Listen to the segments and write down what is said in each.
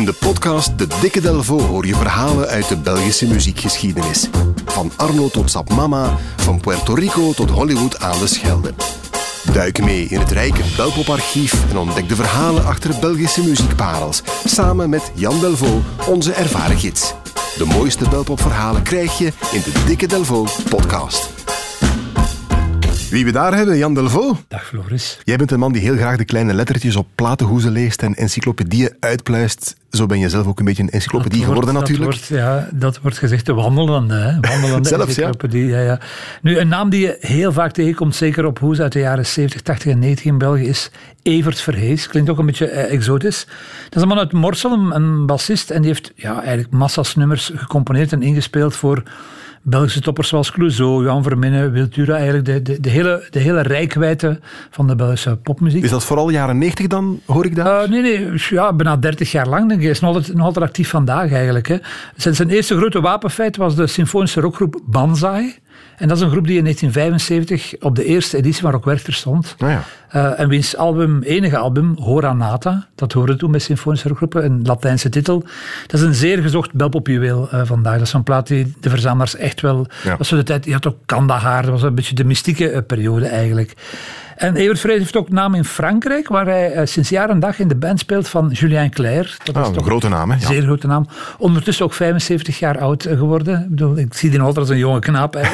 In de podcast De Dikke Delvo hoor je verhalen uit de Belgische muziekgeschiedenis. Van Arno tot Sap Mama, van Puerto Rico tot Hollywood aan de Schelde. Duik mee in het rijke Belpoparchief en ontdek de verhalen achter Belgische muziekparels. Samen met Jan Delvaux, onze ervaren gids. De mooiste Belpopverhalen krijg je in de Dikke Delvaux podcast. Wie we daar hebben, Jan Delvaux. Dag Floris. Jij bent een man die heel graag de kleine lettertjes op platenhoezen leest en encyclopedieën uitpluist. Zo ben je zelf ook een beetje een encyclopedie geworden dat natuurlijk. Wordt, ja, dat wordt gezegd de wandelende, hè? wandelende Zelfs, encyclopedie. Ja. Ja, Nu, een naam die je heel vaak tegenkomt, zeker op hoes uit de jaren 70, 80 en 90 in België, is Evert Verhees. Klinkt ook een beetje eh, exotisch. Dat is een man uit Morsel, een, een bassist, en die heeft ja, eigenlijk massa's nummers gecomponeerd en ingespeeld voor Belgische toppers zoals Clouseau, Jan Verminnen, Wiltura, eigenlijk de, de, de, hele, de hele rijkwijde van de Belgische popmuziek. Is dat vooral jaren 90 dan, hoor ik daar? Uh, nee, nee, ja, bijna 30 jaar lang denk ik. Hij is nog altijd, nog altijd actief vandaag eigenlijk. Hè. Zijn, zijn eerste grote wapenfeit was de symfonische rockgroep Banzai. En dat is een groep die in 1975 op de eerste editie van Rock Werchter stond. Nou ja. Uh, en wiens album, enige album, Hora Nata, dat hoorde toen bij symfonische rockgroepen, een Latijnse titel. Dat is een zeer gezocht belpopjuweel uh, vandaag. Dat is een plaat die de verzamelaars echt wel... Ja. Was zo de tijd, je had ook Kandahar, dat was een beetje de mystieke uh, periode eigenlijk. En Evert Vrees heeft ook naam in Frankrijk, waar hij uh, sinds jaar en dag in de band speelt van Julien Clerc. Dat ah, is een grote naam, hè? Een zeer grote naam. Ondertussen ook 75 jaar oud geworden. Ik, bedoel, ik zie die nog altijd als een jonge knaap. uh,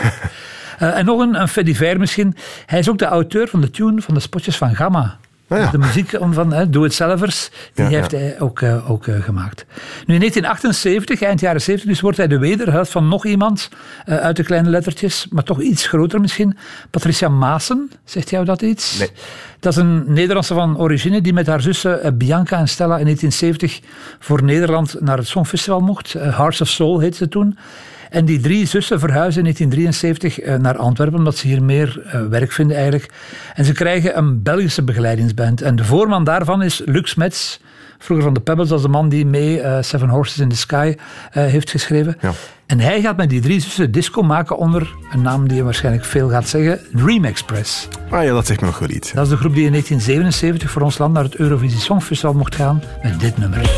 en nog een, een fediver misschien. Hij is ook de auteur van de tune van de spotjes van Gamma. Ah, ja. De muziek van uh, Doe Het Zelvers, die Ja, heeft ja. hij ook, uh, ook uh, gemaakt. Nu in 1978, eind jaren 70, dus wordt hij de wederhelft van nog iemand uh, uit de kleine lettertjes, maar toch iets groter misschien. Patricia Maassen, zegt jou dat iets? Nee. Dat is een Nederlandse van origine die met haar zussen Bianca en Stella in 1970 voor Nederland naar het Songfestival mocht. Hearts of Soul heette ze toen. En die drie zussen verhuizen in 1973 naar Antwerpen, omdat ze hier meer uh, werk vinden eigenlijk. En ze krijgen een Belgische begeleidingsband. En de voorman daarvan is Lux Metz, vroeger van de Pebbles, dat is de man die mee uh, Seven Horses in the Sky uh, heeft geschreven. Ja. En hij gaat met die drie zussen disco maken onder een naam die je waarschijnlijk veel gaat zeggen, Dream Express. Ah ja, dat zegt me nog wel iets. Dat is de groep die in 1977 voor ons land naar het Eurovisie Songfestival mocht gaan met dit nummer.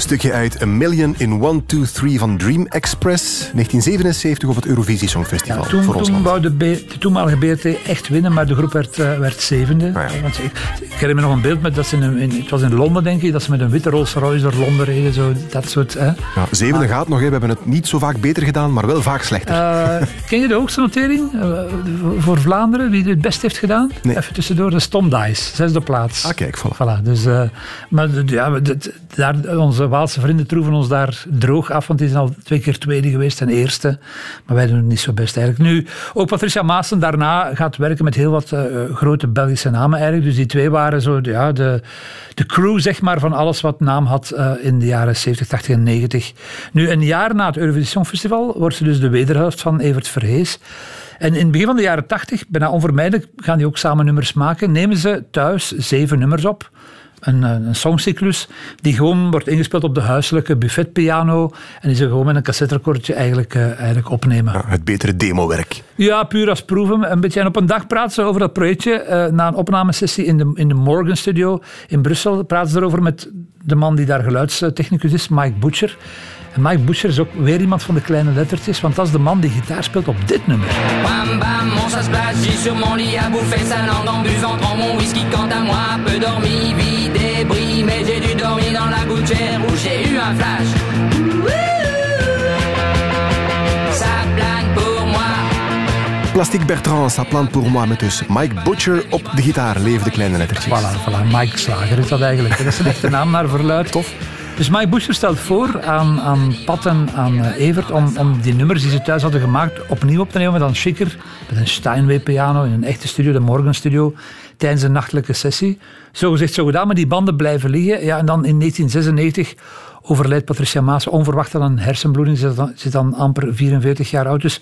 Een stukje uit A Million in 1, 2, 3 van Dream Express, 1977 op het Eurovisie Songfestival Ja, toen voor ons toen wou de, de toenmalige BRT echt winnen, maar de groep werd, uh, werd zevende. Ah, ja. Want ik, ik herinner me nog een beeld met dat ze in, in, het was in Londen denk ik, dat ze met een witte Rolls Royce door Londen reden, zo, dat soort. Hè. Ja, zevende gaat nog, hè. we hebben het niet zo vaak beter gedaan, maar wel vaak slechter. Uh, ken je de hoogste notering uh, voor Vlaanderen, wie het best heeft gedaan? Nee. Even tussendoor, de Tom Dice, zesde plaats. Ah, kijk, voilà. voilà dus, maar ja, daar, onze Waalse vrienden troeven ons daar droog af, want die zijn al twee keer tweede geweest en eerste. Maar wij doen het niet zo best eigenlijk. Nu, ook Patricia Maassen daarna gaat werken met heel wat uh, grote Belgische namen eigenlijk. Dus die twee waren zo ja, de, de crew zeg maar, van alles wat naam had uh, in de jaren 70, 80 en 90. Nu, een jaar na het Eurovisie Songfestival wordt ze dus de wederhelft van Evert Verhees. En in het begin van de jaren 80, bijna onvermijdelijk, gaan die ook samen nummers maken. Nemen ze thuis zeven nummers op. Een, een songcyclus die gewoon wordt ingespeeld op de huiselijke buffetpiano en die ze gewoon met een cassetterecordje eigenlijk, uh, eigenlijk opnemen. Ja, het betere demowerk. Ja, puur als proeven. Een beetje. En op een dag praten ze over dat projectje uh, na een opnamesessie in de, in de Morgan Studio in Brussel. Praten ze erover met de man die daar geluidstechnicus is, Mike Butcher. En Mike Butcher is ook weer iemand van de kleine lettertjes, want dat is de man die gitaar speelt op dit nummer. Bam bam, mon chasse place, j'ai sur mon lit à bouffer sa langue en buvant prends mon whisky quant à moi, peu dormi, débris, mais j'ai dû dormir dans la gouttière où j'ai eu un flash. Ça plane pour moi. Plastic Bertrand, ça plante pour moi, met dus Mike Butcher op de gitaar, leef de kleine lettertjes. Voilà, voilà, Mike Slager is dat eigenlijk. Dat is een echte naam naar verluid. Tof. Dus Mike Butcher stelt voor aan, aan Pat en aan uh, Evert om, die nummers die ze thuis hadden gemaakt opnieuw op te nemen, dan chiquer, met een Steinway-piano in een echte studio, de Morgan Studio, tijdens een nachtelijke sessie. Zo gezegd, zo gedaan, maar die banden blijven liggen. Ja, en dan in 1996 overlijdt Patricia Maas onverwacht aan een hersenbloeding. Ze zit dan, dan amper 44 jaar oud. Dus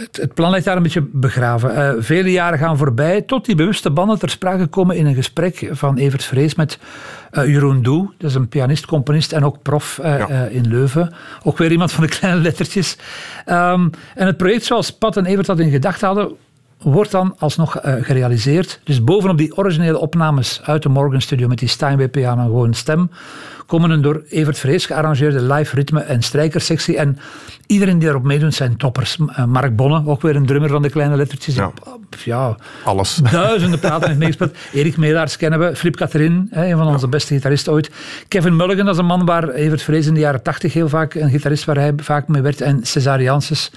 Het, het, plan ligt daar een beetje begraven. Uh, vele jaren gaan voorbij tot die bewuste banden ter sprake komen in een gesprek van Evert Vrees met uh, Jeroen Doe. Dat is een pianist, componist en ook prof uh, ja. in Leuven. Ook weer iemand van de kleine lettertjes. Um, en het project zoals Pat en Evert dat in gedachten hadden, wordt dan alsnog uh, gerealiseerd. Dus bovenop die originele opnames uit de Morgan Studio met die Steinway piano gewoon stem, komen een door Evert Vrees gearrangeerde live ritme- en strijkersectie. En iedereen die erop meedoet zijn toppers. Uh, Mark Bonne, ook weer een drummer van de kleine lettertjes. Ja, ja alles. Duizenden platen heeft meegespeeld. Erik Meelaars kennen we. Flip Catherine, een van onze ja. beste gitaristen ooit. Kevin Mulligan, dat is een man waar Evert Vrees in de jaren tachtig heel vaak, een gitarist waar hij vaak mee werd. En Cesar Janssens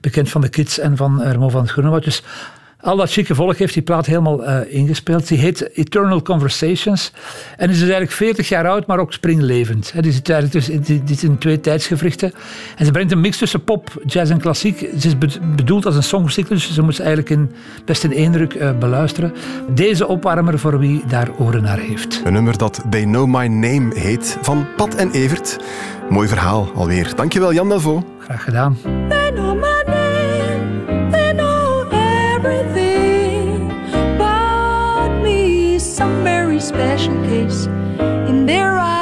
bekend van de Kids en van Remo van het Groenewoud. Dus al dat chique volk heeft die plaat helemaal uh, ingespeeld. Die heet Eternal Conversations. En is dus eigenlijk 40 jaar oud, maar ook springlevend. Die zit eigenlijk dus, die, die in twee tijdsgevrichten. En ze brengt een mix tussen pop, jazz en klassiek. Ze is bedoeld als een songcyclus, dus ze moet ze eigenlijk in, best in één druk uh, beluisteren. Deze opwarmer voor wie daar oren naar heeft. Een nummer dat They Know My Name heet, van Pat en Evert. Mooi verhaal alweer. Dankjewel Jan Delvaux. Graag gedaan. Special case. In their eyes,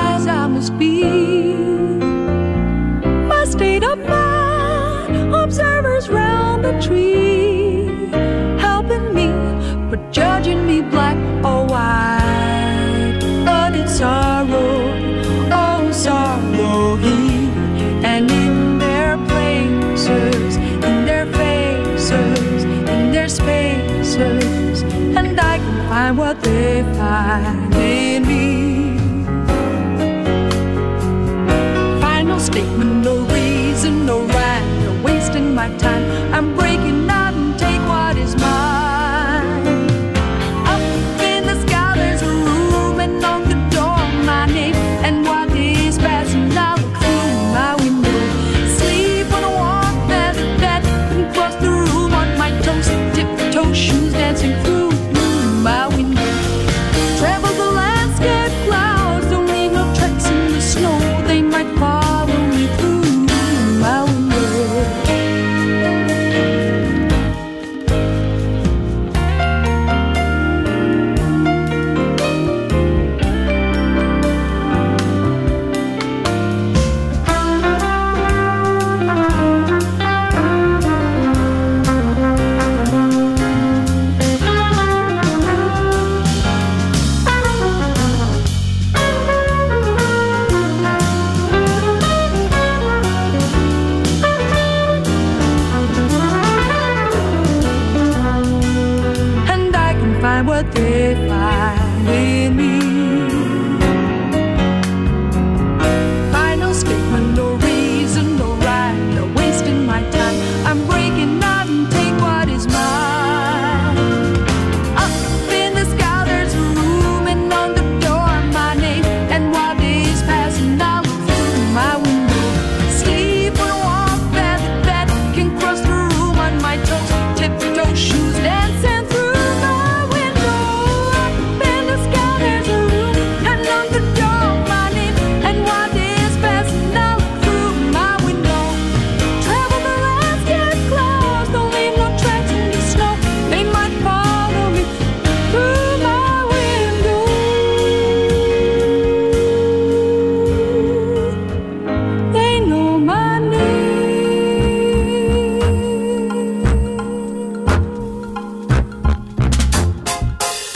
my time. I'm